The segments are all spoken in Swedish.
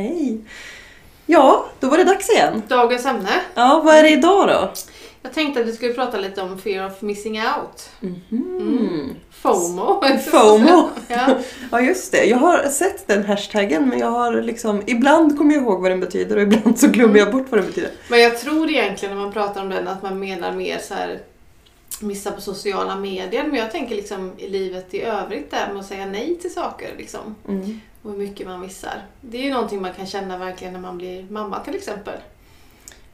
Hej! Ja, då var det dags igen. Dagens ämne. Ja, vad är det idag då? Jag tänkte att vi skulle prata lite om fear of missing out. Mm. FOMO. FOMO. ja. Ja, just det. Jag har sett den hashtaggen men jag har liksom... Ibland kommer jag ihåg vad den betyder och ibland så glömmer jag bort vad den betyder. Men jag tror egentligen när man pratar om den att man menar mer så här missa på sociala medier. Men jag tänker liksom i livet i övrigt där med att säga nej till saker liksom. Mm. Och hur mycket man missar. Det är ju någonting man kan känna verkligen när man blir mamma till exempel.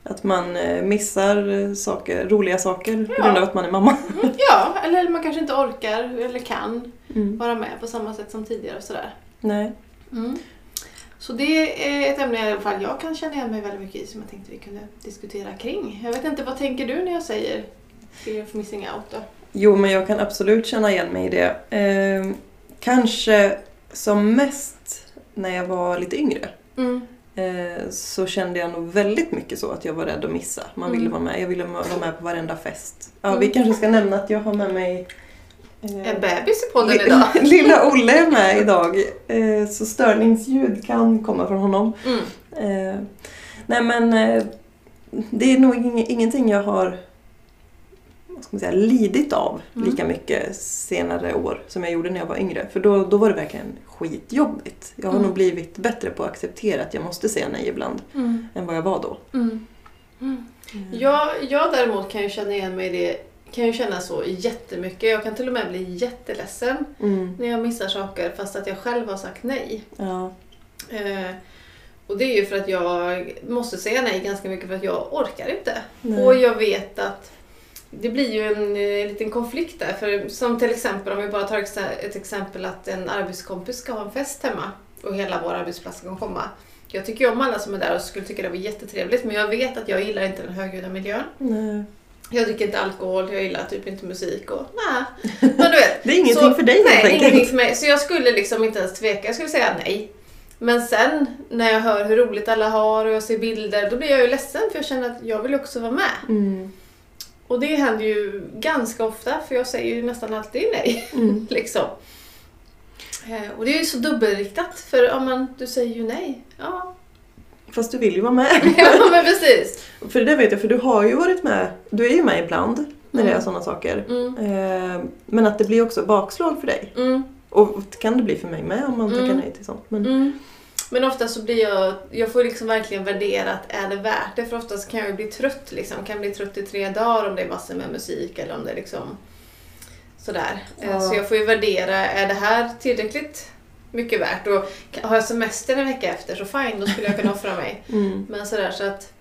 Att man eh, missar eh, saker, roliga saker på Ja. grund av att man är mamma. Mm, ja, eller man kanske inte orkar eller kan Mm. vara med på samma sätt som tidigare och sådär. Nej. Mm. Så det är ett ämne i alla fall jag kan känna igen mig väldigt mycket i som jag tänkte vi kunde diskutera kring. Jag vet inte, vad tänker du när jag säger fear of missing out då? Jo, men jag kan absolut känna igen mig i det. Eh, kanske som mest när jag var lite yngre. Mm. Eh, så kände jag nog väldigt mycket så att jag var rädd att missa. Man ville Mm. vara med. Jag ville vara med på varenda fest. Ja, Mm. Vi kanske ska nämna att jag har med mig eh, En bebis i podden idag. Lilla Olle är med idag. Eh, så störningsljud kan komma från honom. Mm. Eh, nej men eh, det är nog ing- ingenting jag har ska säga, lidit av Mm. lika mycket senare år som jag gjorde när jag var yngre. För då, då var det verkligen skitjobbigt. Jag har Mm. nog blivit bättre på att acceptera att jag måste säga nej ibland Mm. än vad jag var då. Mm. Mm. Jag, jag däremot kan ju känna igen mig i det kan ju känna så jättemycket. Jag kan till och med bli jätteledsen Mm. när jag missar saker fast att jag själv har sagt nej. Ja. Eh, och det är ju för att jag måste säga nej ganska mycket för att jag orkar inte. Nej. Och jag vet att det blir ju en eh, liten konflikt där. För som till exempel om vi bara tar ett exempel att en arbetskompis ska ha en fest hemma och hela vår arbetsplats ska komma. Jag tycker ju om alla som är där och skulle tycka det var jättetrevligt men jag vet att jag gillar inte den högljudda miljön. Nej. Jag dricker inte alkohol, jag gillar typ inte musik och nej. Men du vet. Det är ingenting så, för dig Nej, ingenting för mig. Så jag skulle liksom inte ens tveka, jag skulle säga nej. Men sen när jag hör hur roligt alla har och jag ser bilder, då blir jag ju ledsen för jag känner att jag vill också vara med. Mm. Och det händer ju ganska ofta för jag säger ju nästan alltid nej. Mm. liksom. Eh, Och det är ju så dubbelriktat för ja, men, du säger ju nej. Ja, Fast du vill ju vara med. ja men precis. För det vet jag, för du har ju varit med. Du är ju med ibland när det Mm. är sådana saker. Mm, Eh, men att det blir också bakslag för dig. mm, Och det kan det bli för mig med om man tackar Mm. nej till sånt. Men, mm. Men ofta så blir jag, jag får liksom verkligen värdera att är det värt det? För oftast kan jag ju bli trött liksom. Kan bli trött i tre dagar om det är massor med musik eller om det är liksom sådär. Eh, Ja. Så jag får ju värdera, är det här tillräckligt mycket värt? Och har jag semester en vecka efter så fine, då skulle jag kunna offra mig. mm. Men sådär så att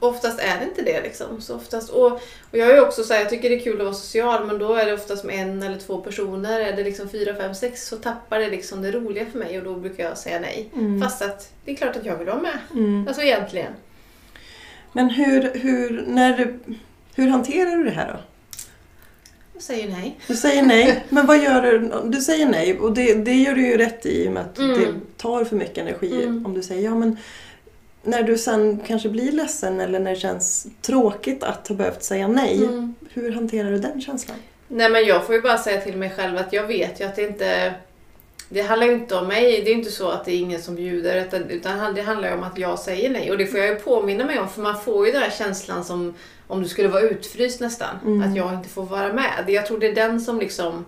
oftast är det inte det liksom. Så oftast, och, och jag är också så här, jag tycker det är kul att vara social men då är det oftast med en eller två personer. Är det liksom fyra, fem, sex så tappar det liksom det roliga för mig och då brukar jag säga nej. Mm. Fast att det är klart att jag vill vara med. Mm. Alltså egentligen. Men hur, hur, när hur hanterar du det här då? Jag säger nej. Du säger nej, men vad gör du? Du säger nej och det, det gör du ju rätt i i och med att Mm. det tar för mycket energi Mm. om du säger ja men när du sen kanske blir ledsen eller när det känns tråkigt att ha behövt säga nej, Mm. hur hanterar du den känslan? Nej men jag får ju bara säga till mig själv att jag vet ju att det inte det handlar ju inte om mig, det är inte så att det är ingen som bjuder utan, det handlar ju om att jag säger nej. Och det får jag ju påminna mig om för man får ju den här känslan som om du skulle vara utfryst nästan. Mm. Att jag inte får vara med. Jag tror det är den som liksom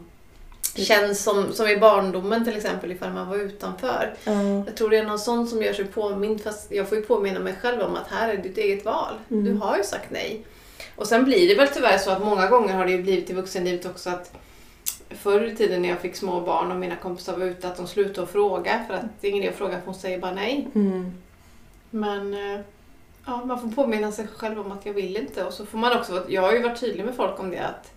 känns som, som i barndomen till exempel ifall man var utanför. Ja. Jag tror det är någon sån som gör sig påmind fast jag får ju påminna mig själv om att här är ditt eget val. Mm. Du har ju sagt nej. Och sen blir det väl tyvärr så att många gånger har det ju blivit i vuxenlivet också att förr i tiden när jag fick små barn och mina kompisar var ute att de slutade att fråga för att det är ingen idé att fråga för hon säger bara nej. Mm. Men eh, ja, man får påminna sig själv om att jag vill inte och så får man också, jag har ju varit tydlig med folk om det att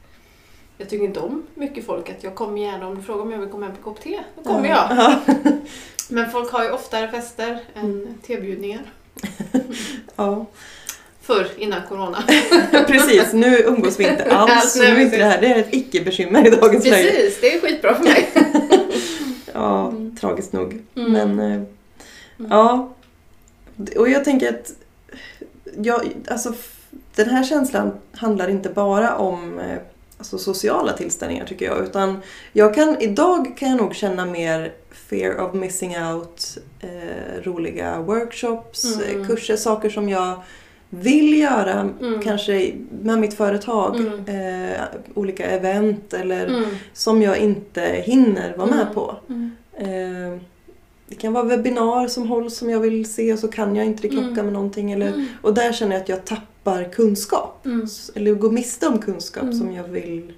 jag tycker inte om mycket folk, att jag kommer gärna om du frågar om jag vill komma hem på kopp te, då kommer jag. Ja. Men folk har ju oftare fester än tebjudningar. ja. Förr, innan corona. Precis, nu umgås vi inte alls. Alltså, nu är inte det här det är ett icke-bekymmer i dagens läge. Precis, det är skitbra för mig. Ja, Mm. tragiskt nog. Mm. Men eh, ja. Och jag tänker att jag, alltså, den här känslan handlar inte bara om eh, alltså sociala tillställningar tycker jag. Utan jag kan, idag kan jag nog känna mer fear of missing out, eh, roliga workshops, Mm. eh, kurser, saker som jag vill göra, Mm. kanske med mitt företag. Mm. Eh, olika event eller Mm. som jag inte hinner vara med Mm. på. Mm. Eh, det kan vara webbinar som hålls som jag vill se och så kan jag inte det krocka Mm. med någonting. Eller, Mm. och där känner jag att jag tappar kunskap. Mm. Eller går miste om kunskap Mm. som jag vill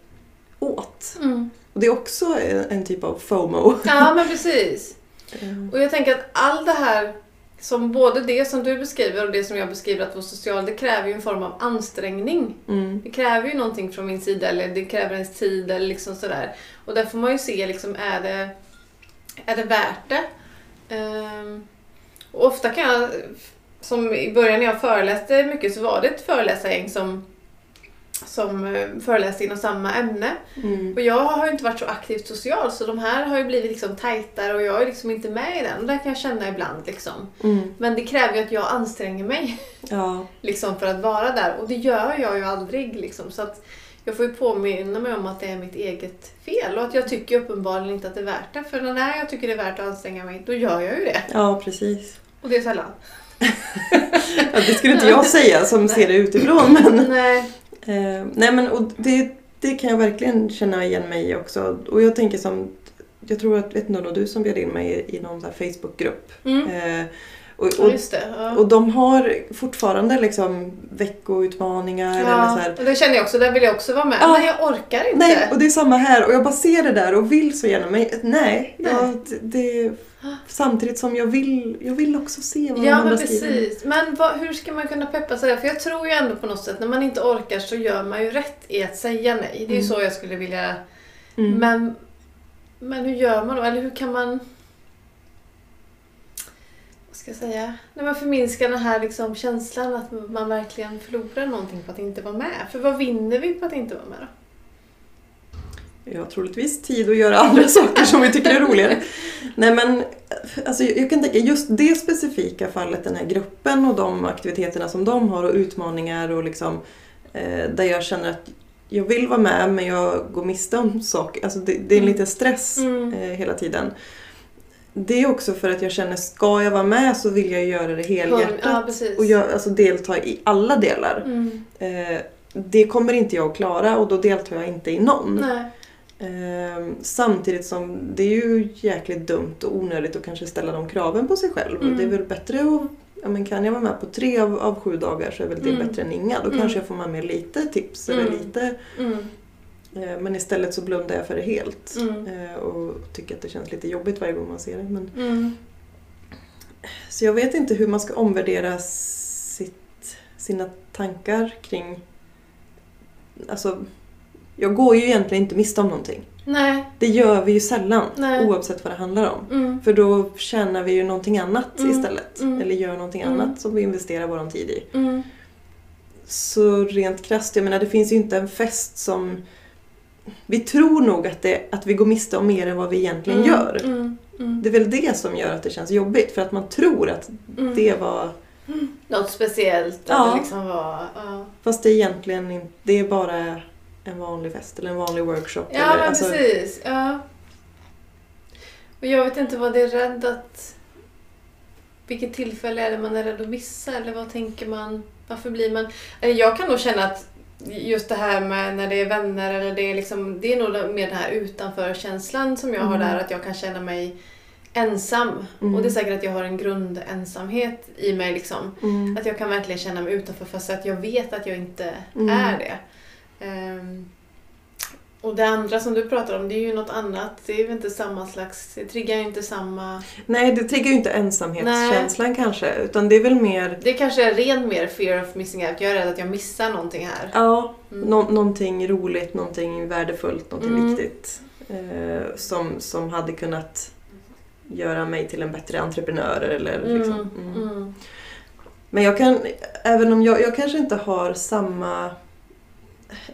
åt. Mm. Och det är också en, typ av FOMO. Ja, men precis. Och jag tänker att allt det här, som både det som du beskriver och det som jag beskriver att vara social, det kräver ju en form av ansträngning. Mm. Det kräver ju någonting från min sida, eller det kräver ens tid eller liksom sådär. Och där får man ju se liksom, är det, är det värt det? Ehm, och ofta kan jag, som i början när jag föreläste mycket så var det ett föreläsargäng som, som eh, föreläste inom samma ämne. Mm. Och jag har ju inte varit så aktivt social så de här har ju blivit liksom tajtare och jag är liksom inte med i den. Och det kan jag känna ibland liksom. Mm. Men det kräver ju att jag anstränger mig Ja. liksom för att vara där och det gör jag ju aldrig liksom. Så att jag får ju påminna mig om att det är mitt eget fel och att jag tycker uppenbarligen inte att det är värt det. För när jag tycker det är värt att anstränga mig, då gör jag ju det. ja, precis. Och det är sällan. Ja, det skulle inte jag säga som ser det utifrån. Men, Nej. eh, nej, men och det, det kan jag verkligen känna igen mig i också. Och jag tänker som, jag tror att, vet någon av du som bjöd in mig i, i någon Facebookgrupp. Mm. Eh, och, Ja, och, det. Ja. och de har fortfarande liksom veckoutmaningar eller så Ja, här. och det känner jag också, där vill jag också vara med. Ja. Men jag orkar inte. Nej, och det är samma här. Och jag bara ser det där och vill så gärna. Men nej, Nej. Jag, det, det, samtidigt som jag vill, jag vill också se vad Ja andra men skriver. precis. Men vad, hur ska man kunna peppa sig? För jag tror ju ändå på något sätt när man inte orkar så gör man ju rätt i att säga nej. Det är ju Mm. så jag skulle vilja... Mm. Men, men hur gör man då? Eller hur kan man... Ska jag säga? När man förminskar den här liksom känslan att man verkligen förlorar någonting på att inte vara med. För vad vinner vi på att inte vara med då? Ja, troligtvis tid att göra andra saker som vi tycker är roligare. Nej men, alltså jag kan tänka just det specifika fallet, den här gruppen och de aktiviteterna som de har och utmaningar och liksom eh, där jag känner att jag vill vara med men jag går miste om saker. Alltså det, det är en Mm. liten stress Mm. eh, hela tiden. Det är också för att jag känner, ska jag vara med så vill jag göra det helhjärtat. Ja, och jag, alltså delta i alla delar. Mm. Eh, det kommer inte jag att klara och då deltar jag inte i någon. Ehm, samtidigt som det är ju jäkligt dumt och onödigt att kanske ställa de kraven på sig själv. Mm. Det är väl bättre att, ja men kan jag vara med på tre av, av sju dagar så är väl det Mm. bättre än inga. Då Mm. kanske jag får med mig lite tips eller Mm. lite. Eh, men istället så blundar jag för det helt. Mm. Eh, och tycker att det känns lite jobbigt varje gång man ser det. Men, Mm. så jag vet inte hur man ska omvärdera sitt, sina tankar kring... Alltså, jag går ju egentligen inte miste om någonting. Nej. Det gör vi ju sällan Nej. oavsett vad det handlar om. Mm. För då tjänar vi ju någonting annat Mm. istället. Mm. Eller gör någonting Mm. annat som vi investerar vår tid i. Så rent krasst, jag menar det finns ju inte en fest som... Vi tror nog att, det, att vi går miste om mer än vad vi egentligen Mm. gör. Mm. Mm. Det är väl det som gör att det känns jobbigt. För att man tror att Mm. det var... Något speciellt. Ja. Eller liksom var, ja. Fast det är egentligen inte... Det är bara en vanlig fest eller en vanlig workshop. ja, eller, men alltså, precis. Ja. Och jag vet inte vad det är rädd att... Vilket tillfälle är det man är rädd att missa? Eller vad tänker man? Varför blir man... Eller jag kan nog känna att just det här med när det är vänner eller det är liksom... Det är nog mer den här utanför-känslan som jag har Mm. där. Att jag kan känna mig ensam. Mm. Och det är säkert att jag har en grundensamhet i mig liksom. Mm. Att jag kan verkligen känna mig utanför fast att jag vet att jag inte Mm. är det. Ehm, och det andra som du pratar om, det är ju något annat. Det är väl inte samma slags... Det triggar ju inte samma... Nej, det triggar ju inte ensamhetskänslan kanske. Utan det är väl mer... Det kanske är ren mer fear of missing out. Jag är rädd att jag missar någonting här. Ja, Mm. Nå- någonting roligt, någonting värdefullt, någonting Mm. viktigt. Eh, som, som hade kunnat göra mig till en bättre entreprenör. Eller, Mm. liksom. mm. Mm. Men jag kan, även om jag, jag kanske inte har samma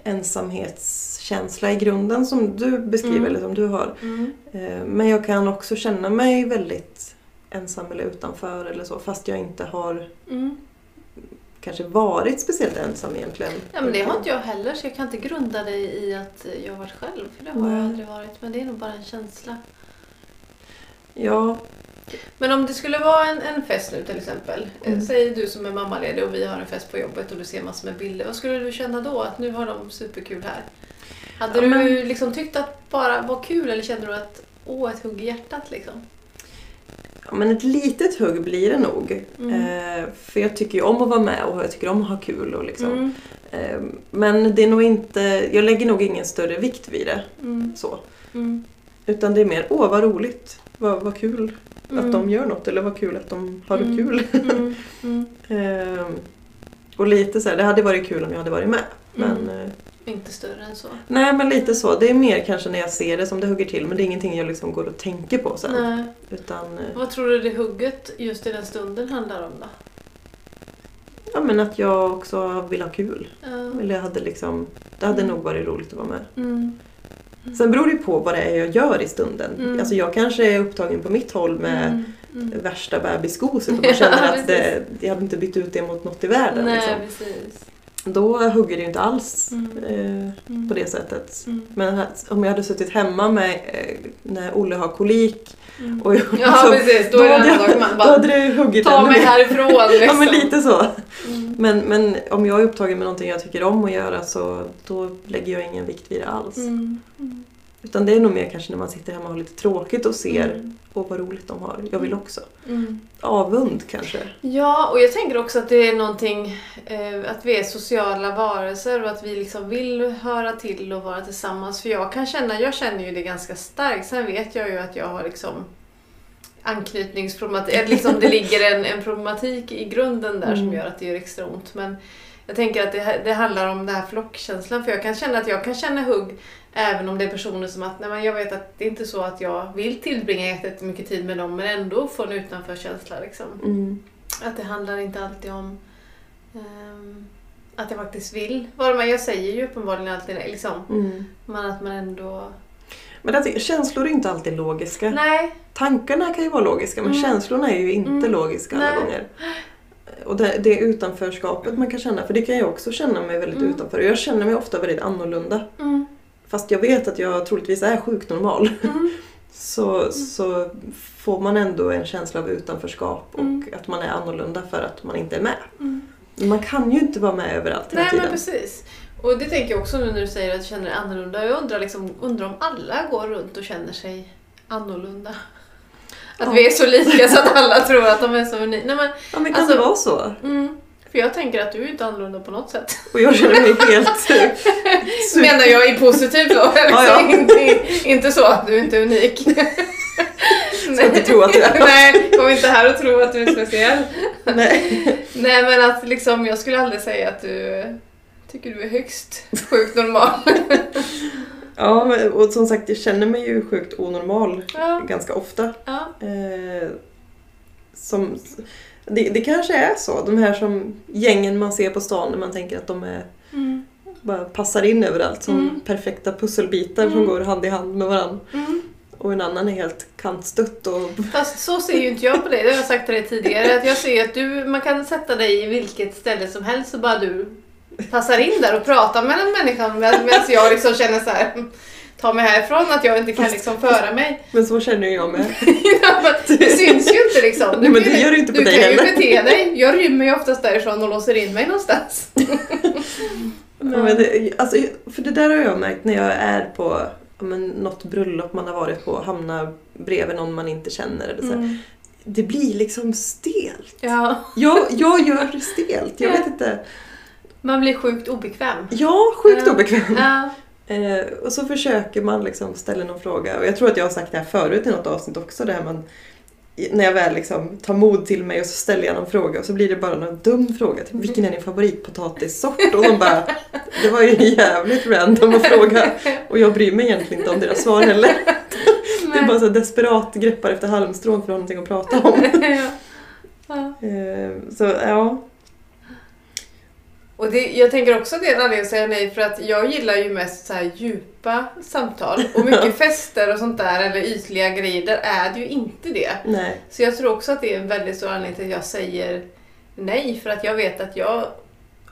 ensamhetskänsla i grunden som du beskriver, Mm. eller som du har. Mm. Eh, men jag kan också känna mig väldigt ensam eller utanför eller så, fast jag inte har Mm. kanske varit speciellt ensam egentligen. Ja, men det har inte jag heller så jag kan inte grunda det i att jag har varit själv. För det har Nej. jag aldrig varit. Men det är nog bara en känsla. Ja, Men om det skulle vara en, en fest nu till exempel. eh, Mm. Säg du som är mammaledig och vi har en fest på jobbet och du ser massor med bilder. Vad skulle du känna då? Att nu har de superkul här. Hade Ja, du men- liksom tyckt att bara var kul eller kände du att åh, ett hugg i hjärtat liksom? Ja, men ett litet hugg blir det nog. Mm. Eh, för jag tycker ju om att vara med och jag tycker om att ha kul. Och liksom. Mm. eh, men det är nog inte, jag lägger nog ingen större vikt vid det. Mm. Så. Mm. Utan det är mer, åh vad roligt, vad, vad kul Mm. att de gör något eller vad kul att de har det Mm. kul. Mm. Mm. eh, och lite så här, det hade varit kul om jag hade varit med. Men, Mm. eh, Inte större än så. nej men lite så, det är mer kanske när jag ser det som det hugger till men det är ingenting jag liksom går och tänker på sen. Nej. Utan eh, Vad tror du det hugget just i den stunden handlar om då? ja, men att jag också vill ha kul. Ja. Eller jag hade liksom, det hade Mm. nog varit roligt att vara med. Mm. Sen beror det på vad det är jag gör i stunden. Mm. Alltså jag kanske är upptagen på mitt håll med Mm. Mm. värsta bebisgoset och man känner Ja, att det, jag hade inte bytt ut det mot något i världen. Nej, Liksom. precis. Då hugger det ju inte alls Mm. eh, Mm. på det sättet. Mm. Men om jag hade suttit hemma med eh, när Olle har kolik Mm. och jag, Ja, så- precis. Då är det en sak. Man bara, då hade det huggit Ta mig härifrån liksom. Ja men lite så. Mm. Men, men om jag är upptagen med någonting jag tycker om att göra så då lägger jag ingen vikt vid det alls. Mm. Mm. Utan det är nog mer kanske när man sitter hemma och har lite tråkigt och ser Mm. åh vad roligt de har. Jag vill också. Mm. Avund kanske. Ja, och jag tänker också att det är någonting, eh, att vi är sociala varelser och att vi liksom vill höra till och vara tillsammans. För jag kan känna, jag känner ju det ganska starkt. Sen vet jag ju att jag har liksom anknytningsproblematik, eller liksom det ligger en, en problematik i grunden där som Mm. gör att det gör extra ont. Men jag tänker att det, det handlar om den här flockkänslan. För jag kan känna att jag kan känna hugg även om det är personer som att, nej men jag vet att det är inte så att jag vill tillbringa jättemycket tid med dem men ändå få en utanförkänsla liksom. Mm. Att det handlar inte alltid om ehm, att jag faktiskt vill vara med. Jag säger ju uppenbarligen alltid det, liksom. Mm. Men att man ändå... Men tycker, känslor är inte alltid logiska. Nej. Tankarna kan ju vara logiska men Mm. känslorna är ju inte Mm. logiska alla Nej. gånger. Och det, det utanförskapet man kan känna, för det kan jag också känna mig väldigt Mm. utanför. Och jag känner mig ofta väldigt annorlunda. Fast jag vet att jag troligtvis är sjukt normal. Mm. Så, så får man ändå en känsla av utanförskap och Mm. att man är annorlunda för att man inte är med. Mm. Man kan ju inte vara med överallt hela Nej tiden. men precis. Och det tänker jag också nu när du säger att du känner dig annorlunda. Jag undrar, liksom, undrar om alla går runt och känner sig annorlunda. Att Ja. vi är så lika så att alla tror att de är så unika. Nej, men, Ja men kan Alltså- det vara så? mm, för jag tänker att du är inte annorlunda på något sätt. Och jag känner mig helt... super- Menar jag i positivt då. Liksom. Ja, ja. Inte, inte så att du inte är unik. Ska inte tro att du är. Nej, kom inte här och tro att du är speciell. Nej. Nej men att liksom, jag skulle aldrig säga att du tycker du är högst sjukt normal. Ja, men- och som sagt jag känner mig ju sjukt onormal Ja, ganska ofta. ja. Eh, som, det, det kanske är så, de här som gängen man ser på stan när man tänker att de är, Mm. bara passar in överallt som Mm. perfekta pusselbitar som Mm. går hand i hand med varandra. Mm. Och en annan är helt kantstött och... Fast så ser ju inte jag på dig, det har jag sagt till dig tidigare. Att jag ser att du, man kan sätta dig i vilket ställe som helst så bara du passar in där och pratar med en människa med- medan jag liksom känner så här. Ta mig härifrån att jag inte kan liksom föra mig. Men så känner jag med. Men det syns ju inte liksom. Nej, men det gör det inte på du dig kan ju heller. bete dig. Jag rymmer ju oftast därifrån och låser in mig någonstans. Ja, men det, alltså, för det där har jag märkt när jag är på men, något bröllop man har varit på, hamnar bredvid någon man inte känner. Eller så. Mm. Det blir liksom stelt. Ja, Jag, jag gör det stelt, jag Ja. vet inte. man blir sjukt obekväm. Ja, sjukt Ja. obekväm. Ja. Eh, och så försöker man liksom ställa någon fråga. Och jag tror att jag har sagt det här förut i något avsnitt också. Det här man, när jag väl liksom tar mod till mig och så ställer jag någon fråga och så blir det bara någon dum fråga. Typ, vilken är din favoritpotatissort? Och de bara, det var ju jävligt random att fråga. Och jag bryr mig egentligen inte om deras svar heller. Det är bara så desperat greppar efter halmstrån för att ha någonting att prata om. ja. Ja. Eh, så ja. Och det, jag tänker också att det är en anledning att säga nej för att jag gillar ju mest så djupa samtal och mycket fester och sånt där eller ytliga grejer, där är det ju inte det. Nej. Så jag tror också att det är en väldigt stor anledning till att jag säger nej för att jag vet att jag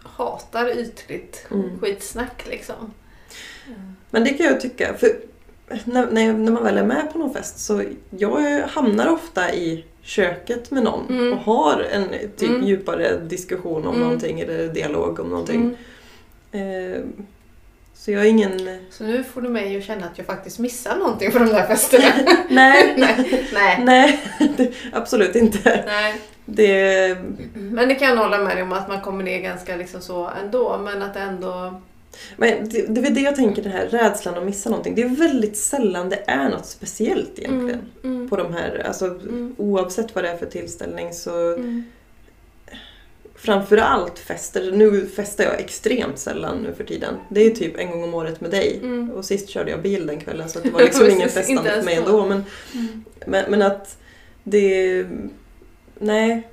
hatar ytligt Mm. skitsnack liksom. Men det kan jag tycka. För när, när man väl är med på någon fest så jag hamnar ofta i köket med någon Mm. och har en typ Mm. djupare diskussion om Mm. någonting eller dialog om någonting. Mm. Eh, så jag är ingen... Så nu får du mig att känna att jag faktiskt missar någonting på de där festerna. Nej, nej, nej, nej det, absolut inte. nej. Det, Men det kan jag hålla med dig om att man kommer ner ganska liksom så ändå. Men att ändå... men det, det är det jag tänker, den här rädslan att missa någonting. Det är väldigt sällan det är något speciellt egentligen. Mm, mm, På de här, alltså Mm. oavsett vad det är för tillställning så mm. Framförallt fester. Nu festar jag extremt sällan nu för tiden. Det är typ en gång om året med dig. Mm. Och sist körde jag bil den kvällen så det var liksom ingen festande för mig då. ändå. Men, Mm. men, men att det... Nej.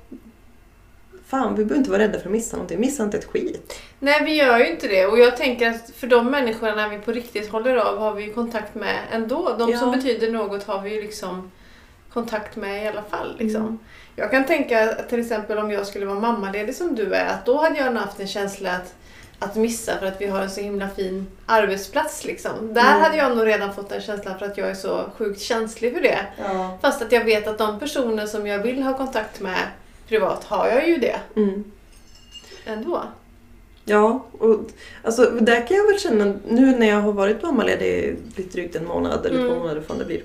Fan, vi behöver inte vara rädda för att missa någonting. Missa inte ett skit. Nej, vi gör ju inte det. Och jag tänker att för de människorna vi på riktigt håller av har vi ju kontakt med ändå. De som Ja. betyder något har vi ju liksom kontakt med i alla fall. Liksom. Mm. Jag kan tänka att till exempel om jag skulle vara mammaledig som du är, att då hade jag haft en känsla att, att missa för att vi har en så himla fin arbetsplats. Liksom. Där Mm. hade jag nog redan fått den känslan för att jag är så sjukt känslig för det. Ja. Fast att jag vet att de personer som jag vill ha kontakt med privat har jag ju det Mm. ändå. Ja, och alltså, där kan jag väl känna nu när jag har varit mammaledig lite drygt en månad eller Mm. två månader från det blir.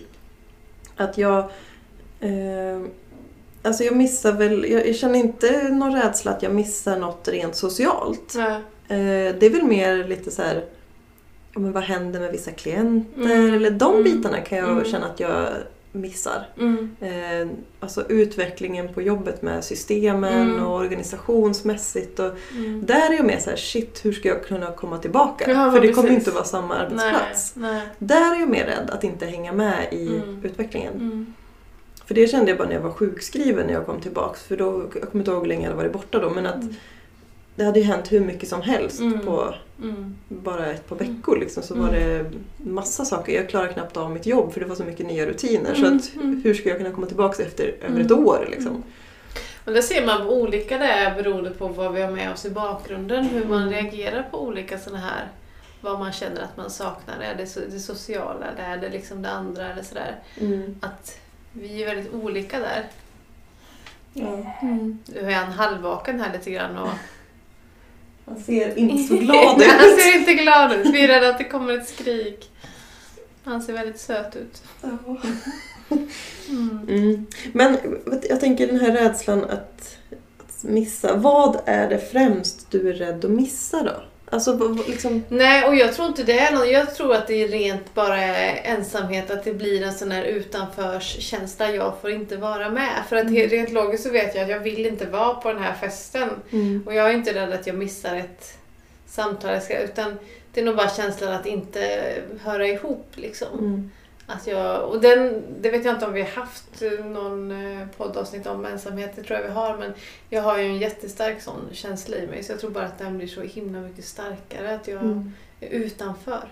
Att jag... Eh, alltså jag missar väl... Jag, jag känner inte någon rädsla att jag missar något rent socialt. Ja. Eh, det är väl mer lite så här... Men vad händer med vissa klienter? Mm. Eller de Mm. bitarna kan jag Mm. känna att jag missar. Mm. Eh, alltså utvecklingen på jobbet med systemen Mm. och organisationsmässigt. Och, Mm. där är jag mer så här, shit hur ska jag kunna komma tillbaka? Ja, För det precis. kommer inte vara samma arbetsplats. Nej, nej. Där är jag mer rädd att inte hänga med i Mm. utvecklingen. Mm. För det kände jag bara när jag var sjukskriven när jag kom tillbaks. För då, jag kommer inte ihåg hur länge jag hade varit borta då. Men att Mm. det hade ju hänt hur mycket som helst på Mm. bara ett par Mm. veckor. Liksom, så Mm. var det massa saker. Jag klarade knappt av mitt jobb för det var så mycket nya rutiner. Mm. Så att, Mm. hur ska jag kunna komma tillbaks efter över Mm. ett år? Liksom? Mm. Och där ser man vad olika det är beroende på vad vi har med oss i bakgrunden. Hur man Mm. reagerar på olika sådana här vad man känner att man saknar. Är det det sociala eller är det liksom det andra eller sådär. Mm. Att vi är väldigt olika där. Ja. Du är en halvvaken här lite grann och... Han ser inte så glad Han ut. ser inte glad ut. Vi är rädda att det kommer ett skrik. Han ser väldigt söt ut. Mm. Mm. Men vet- jag tänker den här rädslan att, att missa. Vad är det främst du är rädd att missa då? Alltså liksom... Nej, och jag tror inte det är något. Jag tror att det är rent bara ensamhet, att det blir en sån här utanförskänsla. Jag får inte vara med. För att Mm. rent logiskt så vet jag att jag vill inte vara på den här festen. Mm. Och jag är inte rädd att jag missar ett samtal. Utan det är nog bara känslan att inte höra ihop liksom. Mm. Att jag, och den, det vet jag inte om vi har haft någon eh, poddavsnitt om ensamhet, det tror jag vi har. Men jag har ju en jättestark sån känsla i mig. Så jag tror bara att den blir så himla mycket starkare. Att jag Mm. är utanför.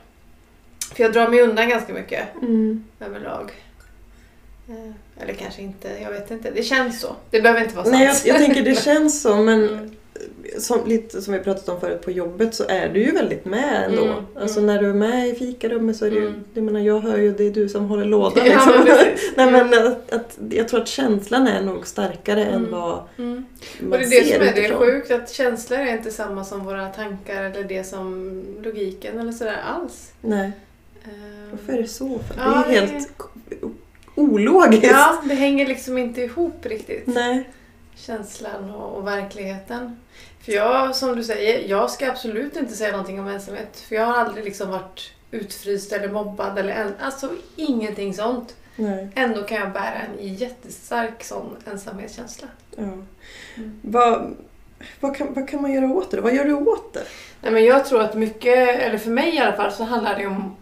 För jag drar mig undan ganska mycket Mm. överlag. Eh, Eller kanske inte, jag vet inte. Det känns så. Det behöver inte vara sant. Nej, jag, jag tänker det känns så men Mm. Som, lite som vi pratat om förut på jobbet så är du ju väldigt med ändå. Mm, Alltså mm. när du är med i fikarummet så är det ju, Mm. jag menar jag hör ju det är du som håller lådan Ja, liksom. men precis. Nej men att, att, jag tror att känslan är nog starkare än Mm. vad Mm. man Och det är ser det som är det sjukt, att känslor är inte samma som våra tankar eller det som logiken eller sådär alls. Nej, Eh, varför är det så? För? Ja, det är det- helt ologiskt. Ja, det hänger liksom inte ihop riktigt. Nej. Känslan och, och verkligheten. För jag, som du säger, jag ska absolut inte säga någonting om ensamhet. För jag har aldrig liksom varit utfryst eller mobbad eller en, alltså ingenting sånt. Nej. Ändå kan jag bära en jättestark sån ensamhetskänsla. Ja. Mm. Vad, vad, kan, vad kan man göra åt det? Vad gör du åt det? Nej, men jag tror att mycket, eller för mig i alla fall, så handlar det om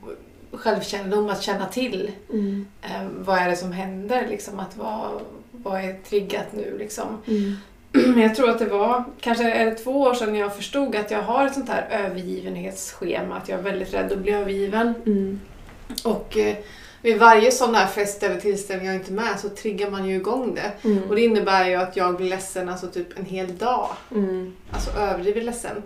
självkännedom, att känna till Mm. eh, vad är det som händer, liksom, att vad, vad är triggat nu liksom. Mm. Jag tror att det var, kanske är det två år sedan jag förstod att jag har ett sånt här övergivenhetsschema, att jag är väldigt rädd att bli övergiven. Mm. Och eh, vid varje sån här fest eller tillställning jag är inte med så triggar man ju igång det. Mm. Och det innebär ju att jag blir ledsen alltså typ en hel dag. Mm. Alltså överdrivet ledsen.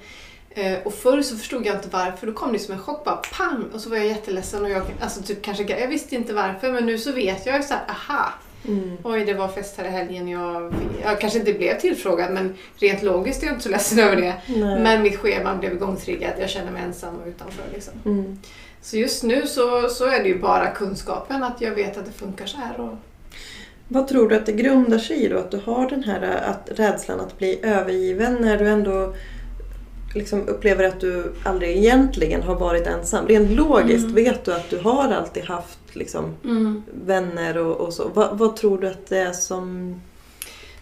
Eh, och förr så förstod jag inte varför. Då kom det som en chock bara pang! Och så var jag jätteledsen och jag, alltså typ kanske, jag visste inte varför men nu så vet jag ju så här, aha! Mm. Oj, det var fest här i helgen. Jag, jag kanske inte blev tillfrågad men rent logiskt är jag inte så ledsen över det. Nej. Men mitt schema blev igångtriggat. Jag känner mig ensam och utanför. Liksom. Mm. Så just nu så, så är det ju bara kunskapen att jag vet att det funkar så här. Och, Vad tror du att det grundar sig i då? Att du har den här att, rädslan att bli övergiven när du ändå liksom upplever att du aldrig egentligen har varit ensam. Rent logiskt Mm. vet du att du har alltid haft liksom, vänner och, och så. Va, vad tror du att det är som...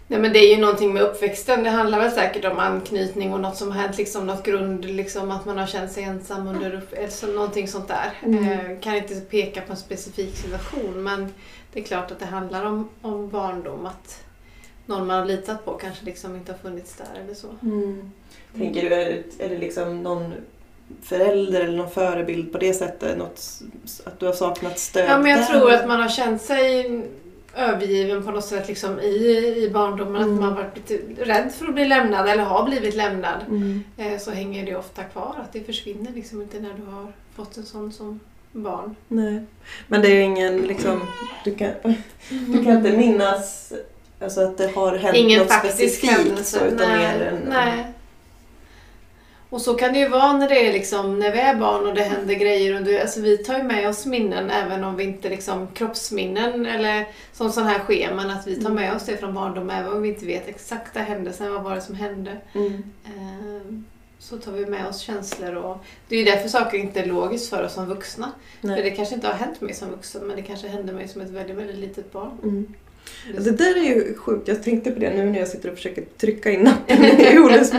Nej men det är ju någonting med uppväxten. Det handlar väl säkert om anknytning och något som har hänt, liksom något grund, liksom att man har känt sig ensam under upp, eller så, någonting sånt där. Mm. Eh, kan inte peka på en specifik situation men det är klart att det handlar om, om barndom. Att någon man har litat på kanske liksom inte har funnits där eller så. Tänker du, är det, är det liksom någon förälder eller någon förebild på det sättet? Något, att du har saknat stöd Ja men jag där? tror att man har känt sig övergiven på något sätt liksom i, i barndomen. Mm. Att man varit rädd för att bli lämnad eller har blivit lämnad. Mm. Eh, så hänger det ofta kvar. Att det försvinner liksom inte när du har fått en sån som barn. Nej. Men det är ingen liksom... Du kan, du kan inte minnas alltså att det har hänt Ingen något specifikt händelse. så, utan nej, mer en... nej. Och så kan det ju vara när det är liksom, när vi är barn och det händer grejer. Och det, alltså vi tar ju med oss minnen även om vi inte liksom kroppsminnen eller som sådana här scheman. Att vi tar med oss det från barndom även om vi inte vet exakta händelsen. Vad var det som hände? Mm. Eh, Så tar vi med oss känslor och det är ju därför saker inte är logiskt för oss som vuxna. För Nej. det kanske inte har hänt mig som vuxen men det kanske hände mig som ett väldigt, väldigt litet barn. Mm. Det där är ju sjukt. Jag tänkte på det nu när jag sitter och försöker trycka in nappen i Oles.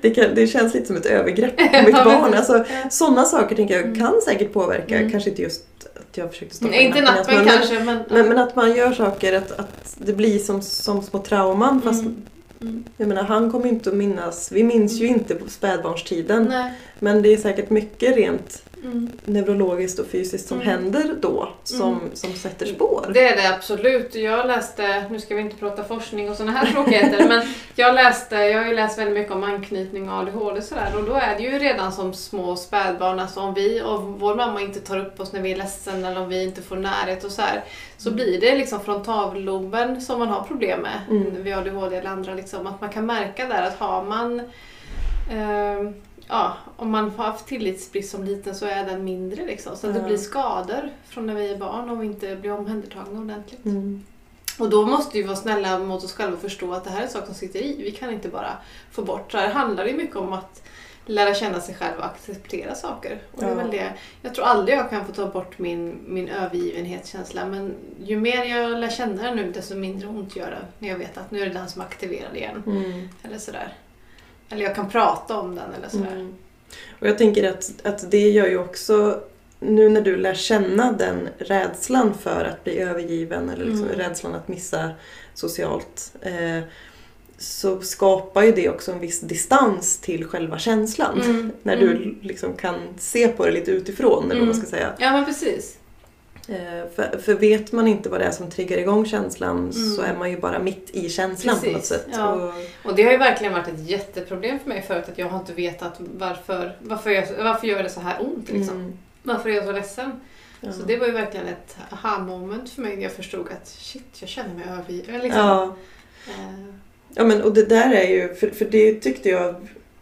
Det, kan, det känns lite som ett övergrepp på mitt barn. Alltså, sådana saker tänker jag Mm. kan säkert påverka. Mm. Kanske inte just att jag försökte stoppa Nej, in inte nappen i hans nappen mun, men- kanske men... Men, men att man gör saker, att, att det blir som, som små trauman. Fast Mm. Mm. jag menar, han kommer ju inte att minnas, vi minns ju inte på spädbarnstiden. Nej. Men det är säkert mycket rent Mm. neurologiskt och fysiskt som Mm. händer då som, Mm. som sätter spår. Det är det absolut. Jag läste, nu ska vi inte prata forskning och sådana här tråkigheter, men jag läste, jag har ju läst väldigt mycket om anknytning och ADHD och sådär och då är det ju redan som små spädbarn, alltså om vi och vår mamma inte tar upp oss när vi är ledsen eller om vi inte får närhet och så här, så blir det liksom frontalloben som man har problem med Mm. vid ADHD eller andra liksom, att man kan märka där att har man ehm, Ja, om man har haft tillitsbrist som liten så är den mindre liksom. Så det blir skador från när vi är barn om vi inte blir omhändertagna ordentligt. Mm. Och då måste vi vara snälla mot oss själva och förstå att det här är en sak som sitter i. Vi kan inte bara få bort. Så här handlar det mycket om att lära känna sig själv och acceptera saker. Och det är väl det. Jag tror aldrig jag kan få ta bort min, min övergivenhetskänsla men ju mer jag lär känna den nu desto mindre ont gör det. När jag vet att nu är det den som är aktiverad igen. Mm. Eller sådär. Eller jag kan prata om den eller sådär. Mm. Och jag tänker att, att det gör ju också, nu när du lär känna den rädslan för att bli övergiven eller liksom Mm. rädslan att missa socialt eh, så skapar ju det också en viss distans till själva känslan. Mm. När Mm. du liksom kan se på det lite utifrån eller vad man Mm. ska säga. Ja men precis. Eh, För, för vet man inte vad det är som triggar igång känslan Mm. så är man ju bara mitt i känslan på något Precis, sätt. ja. Och, Och det har ju verkligen varit ett jätteproblem för mig förut att jag har inte vetat varför, varför, jag, varför gör det så här ont liksom. mm, Varför är jag så ledsen? ja. Så det var ju verkligen ett aha-moment för mig när jag förstod att shit, jag känner mig övergiven. Liksom. ja. Eh, Ja men och det där är ju, för, för det tyckte jag,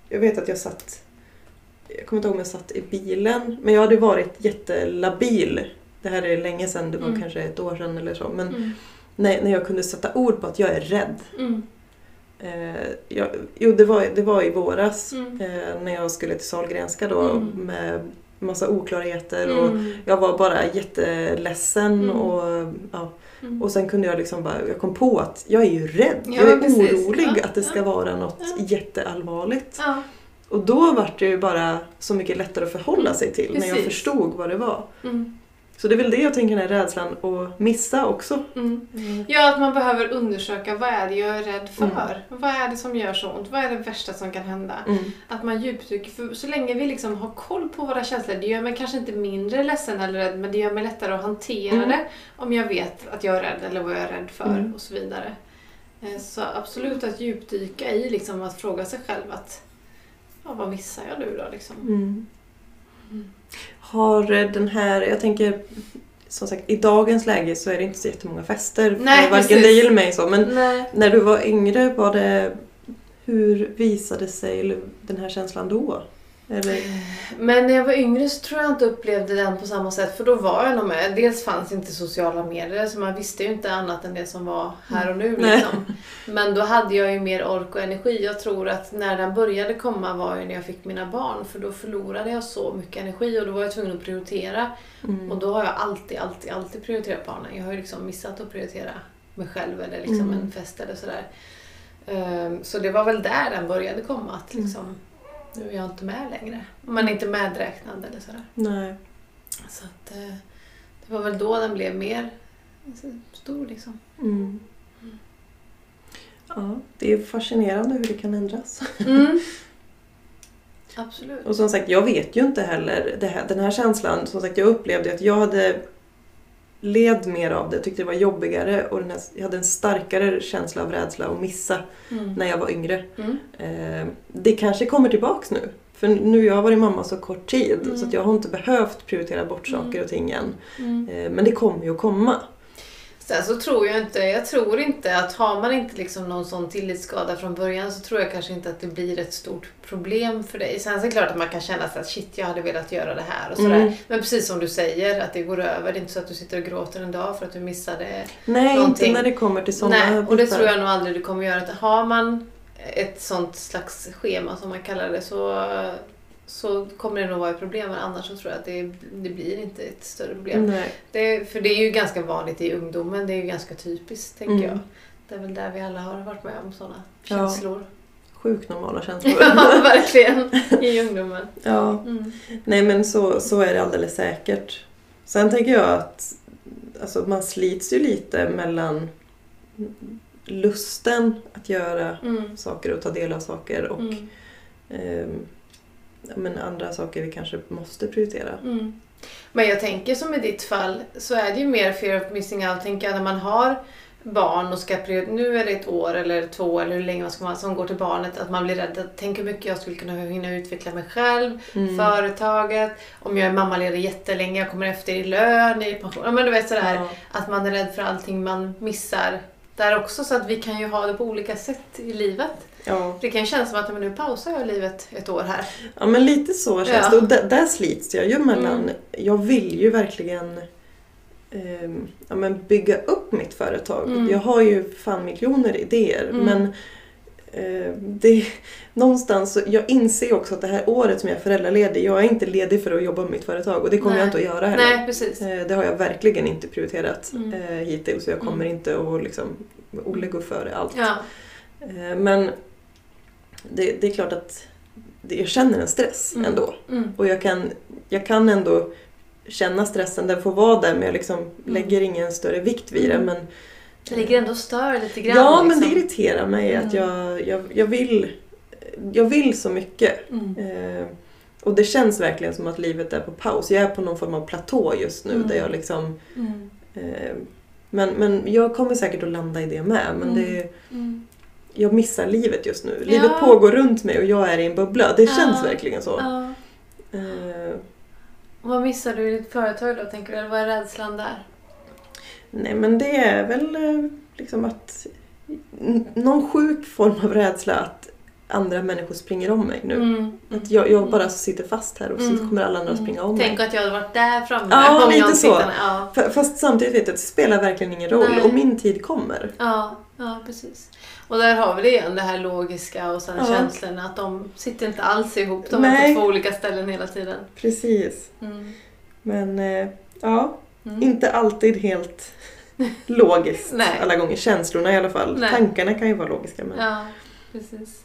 jag vet att jag satt, jag kommer inte ihåg om jag satt i bilen, men jag hade varit jättelabil. Det här är länge sedan, det var Mm. kanske ett år sedan eller så. Men mm, när, när jag kunde sätta ord på att jag är rädd. mm, Eh, jag, jo, det var, det var i våras mm, eh, när jag skulle till Sahlgrenska då Mm. med massa oklarheter. Och mm, jag var bara jätteledsen och ja, mm. och sen kunde jag liksom bara, jag kom på att jag är ju rädd. Ja, jag är precis. orolig Ja, att det ska ja, vara något jätteallvarligt. Och då var det ju bara så mycket lättare att förhålla sig till när jag Precis. förstod vad det var. mm. Så det är väl det jag tänker den här rädslan att missa också. Mm. Mm. Ja, att man behöver undersöka vad är det jag är rädd för? Vad är det som gör så ont? Vad är det värsta som kan hända? Mm. Att man djupdyker. För så länge vi liksom har koll på våra känslor, det gör mig kanske inte mindre ledsen eller rädd, men det gör mig lättare att hantera Mm. det om jag vet att jag är rädd eller vad jag är rädd för Mm. och så vidare. Eh, Så absolut att djupdyka i liksom att fråga sig själv att ja, vad missar jag nu då liksom? Har eh, den här, jag tänker som sagt i dagens läge så är det inte så jättemånga fester för Nej, varken dig eller mig så men Nej. när du var yngre var det hur visade sig den här känslan då? Eller, Men när jag var yngre så tror jag inte upplevde den på samma sätt för då var jag nog med. Dels fanns inte sociala medier så man visste ju inte annat än det som var här och nu. Liksom. Men då hade jag ju mer ork och energi. Jag tror att när den började komma var ju när jag fick mina barn för då förlorade jag så mycket energi och då var jag tvungen att prioritera. mm. Och då har jag alltid, alltid, alltid prioriterat barnen. Jag har ju liksom missat att prioritera mig själv eller liksom Mm. en fest eller sådär. Ehm, Så det var väl där den började komma. Att Mm. liksom, nu är jag inte med längre. Man är inte medräknad eller sådär. Nej. Så att, eh, det var väl då den blev mer alltså, stor liksom. Mm. Ja, det är fascinerande hur det kan ändras. Mm. Absolut. Och som sagt, jag vet ju inte heller här, den här känslan. Som sagt, jag upplevde att jag hade led mer av det, tyckte det var jobbigare och här, jag hade en starkare känsla av rädsla att missa Mm. när jag var yngre. Mm. Eh, det kanske kommer tillbaks nu. För nu jag har varit mamma så kort tid Mm. så att jag har inte behövt prioritera bort saker Mm. och ting än. Eh, men det kommer ju att komma. Sen så tror jag inte, jag tror inte att har man inte liksom någon sån tillitsskada från början så tror jag kanske inte att det blir ett stort problem för dig. Sen så är det klart att man kan känna sig att shit jag hade velat göra det här och sådär. Mm. Men precis som du säger att det går över. Det är inte så att du sitter och gråter en dag för att du missade Nej, Någonting. inte när det kommer till sådana Nej, och det tror jag nog aldrig du kommer göra. Har man ett sånt slags schema som man kallar det så, så kommer det nog vara ett problem. Men annars så tror jag att det, det blir inte ett större problem. Det, för det är ju ganska vanligt i ungdomen. Det är ju ganska typiskt tänker Mm. jag. Det är väl där vi alla har varit med om sådana Ja. känslor. Sjukt normala känslor. Ja, verkligen. I ungdomen. ja. Mm. Nej men så, så är det alldeles säkert. Sen tänker jag att alltså, man slits ju lite mellan lusten att göra Mm. saker och ta del av saker och Mm. ja, men andra saker vi kanske måste prioritera. Mm. Men jag tänker som i ditt fall så är det ju mer fear of missing out tänker jag när man har barn och ska prioritera, nu är det ett år eller två eller hur länge man ska vara som går till barnet att man blir rädd att tänk hur mycket jag skulle kunna hinna utveckla mig själv, Mm. företaget, om jag är mammaledig jättelänge, jag kommer efter i lön, i pension. Ja, men du vet sådär Ja. att man är rädd för allting man missar där också så att vi kan ju ha det på olika sätt i livet. Ja. Det kan kännas som att men nu pausar jag livet ett år här. ja men lite så känns Ja. det. Och där, där slits jag ju mellan, Mm. jag vill ju verkligen ehm, ja, men bygga upp mitt företag. Mm. Jag har ju fan miljoner idéer Mm. men eh, det, någonstans, jag inser också att det här året som jag är föräldraledig, jag är inte ledig för att jobba med mitt företag och det kommer Nej. jag inte att göra heller. Nej, precis. Eh, Det har jag verkligen inte prioriterat Mm. eh, hittills och jag kommer Mm. inte att liksom, Olle går före allt. Ja. Eh, Men det, det är klart att det, jag känner en stress Mm. ändå. Mm. Och jag kan, jag kan ändå känna stressen, den får vara där men jag liksom Mm. lägger ingen större vikt vid det. Mm. Men, Det ligger ändå och stör lite grann. ja, men det liksom. irriterar mig att Mm. jag, jag, jag, vill, jag vill så mycket. Mm. Eh, och det känns verkligen som att livet är på paus. Jag är på någon form av platå just nu där jag liksom eh, men, men jag kommer säkert att landa i det med. Men det, Mm. Jag missar livet just nu. Livet Ja. pågår runt mig och jag är i en bubbla. Det känns Ja. verkligen så. Ja. Och vad missar du i ditt företag då, tänker du? Eller vad är rädslan där? nej men det är väl eh, liksom att någon sjuk form av rädsla att andra människor springer om mig nu. Mm. Att jag, jag bara sitter fast här och så Mm. kommer alla andra att springa om mig. Tänk att jag hade varit där framme. Ja, lite så. Ja. Fast samtidigt vet jag att det spelar verkligen ingen roll Nej. och min tid kommer. Ja, ja, precis. Och där har vi det igen, det här logiska och sen Ja. känslorna att de sitter inte alls ihop. De är Nej. på två olika ställen hela tiden. Precis. Mm. Men eh, ja, Mm. inte alltid helt logiskt alla gånger. Känslorna i alla fall. Nej. Tankarna kan ju vara logiska. Men... Ja, precis.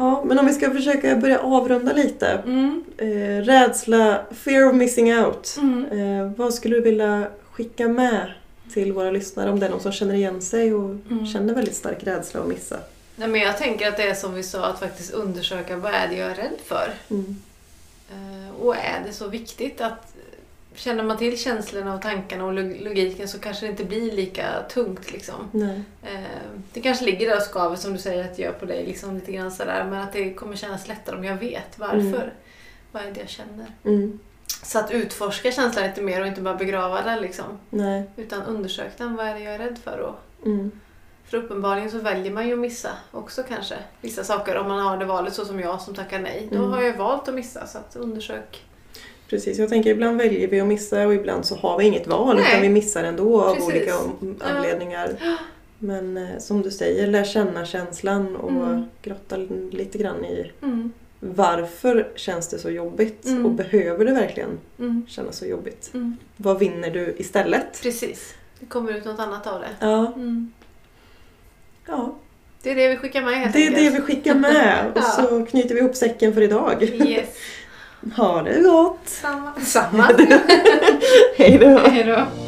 Ja, men om vi ska försöka börja avrunda lite. Mm. Eh, rädsla, fear of missing out. Mm. Eh, vad skulle du vilja skicka med till våra lyssnare om det är någon som känner igen sig och Mm. känner väldigt stark rädsla att missa? Nej, men jag tänker att det är som vi sa, att faktiskt undersöka vad är det jag är rädd för. Mm. Eh, Och är det så viktigt att känner man till känslorna och tankarna och log- logiken så kanske det inte blir lika tungt. Liksom. Nej. Eh, Det kanske ligger där och skaver som du säger att det gör på dig, liksom, lite grann sådär, men att det kommer kännas lättare om jag vet varför. Mm. Vad är det jag känner? Mm. Så att utforska känslan lite mer och inte bara begrava den liksom. Nej. Utan undersök den, vad är det jag är rädd för? Mm. för uppenbarligen så väljer man ju att missa också kanske. Vissa saker om man har det valet så som jag som tackar nej. Då Mm. har jag valt att missa så att undersök. Precis, jag tänker ibland väljer vi att missa och ibland så har vi inget val Nej. utan vi missar ändå av Precis. olika om- Ja. anledningar. Men eh, som du säger, lär känna känslan och Mm. grotta lite grann i Mm. varför känns det så jobbigt Mm. och behöver det verkligen Mm. kännas så jobbigt? Mm. Vad vinner du istället? Precis. Det kommer ut något annat av det. Ja, Mm. ja. Det är det vi skickar med helt det är det enkelt. vi skickar med och Ja. så knyter vi ihop säcken för idag. Yes. Ha det gott! Samma. Samma. Hej då! Hej då.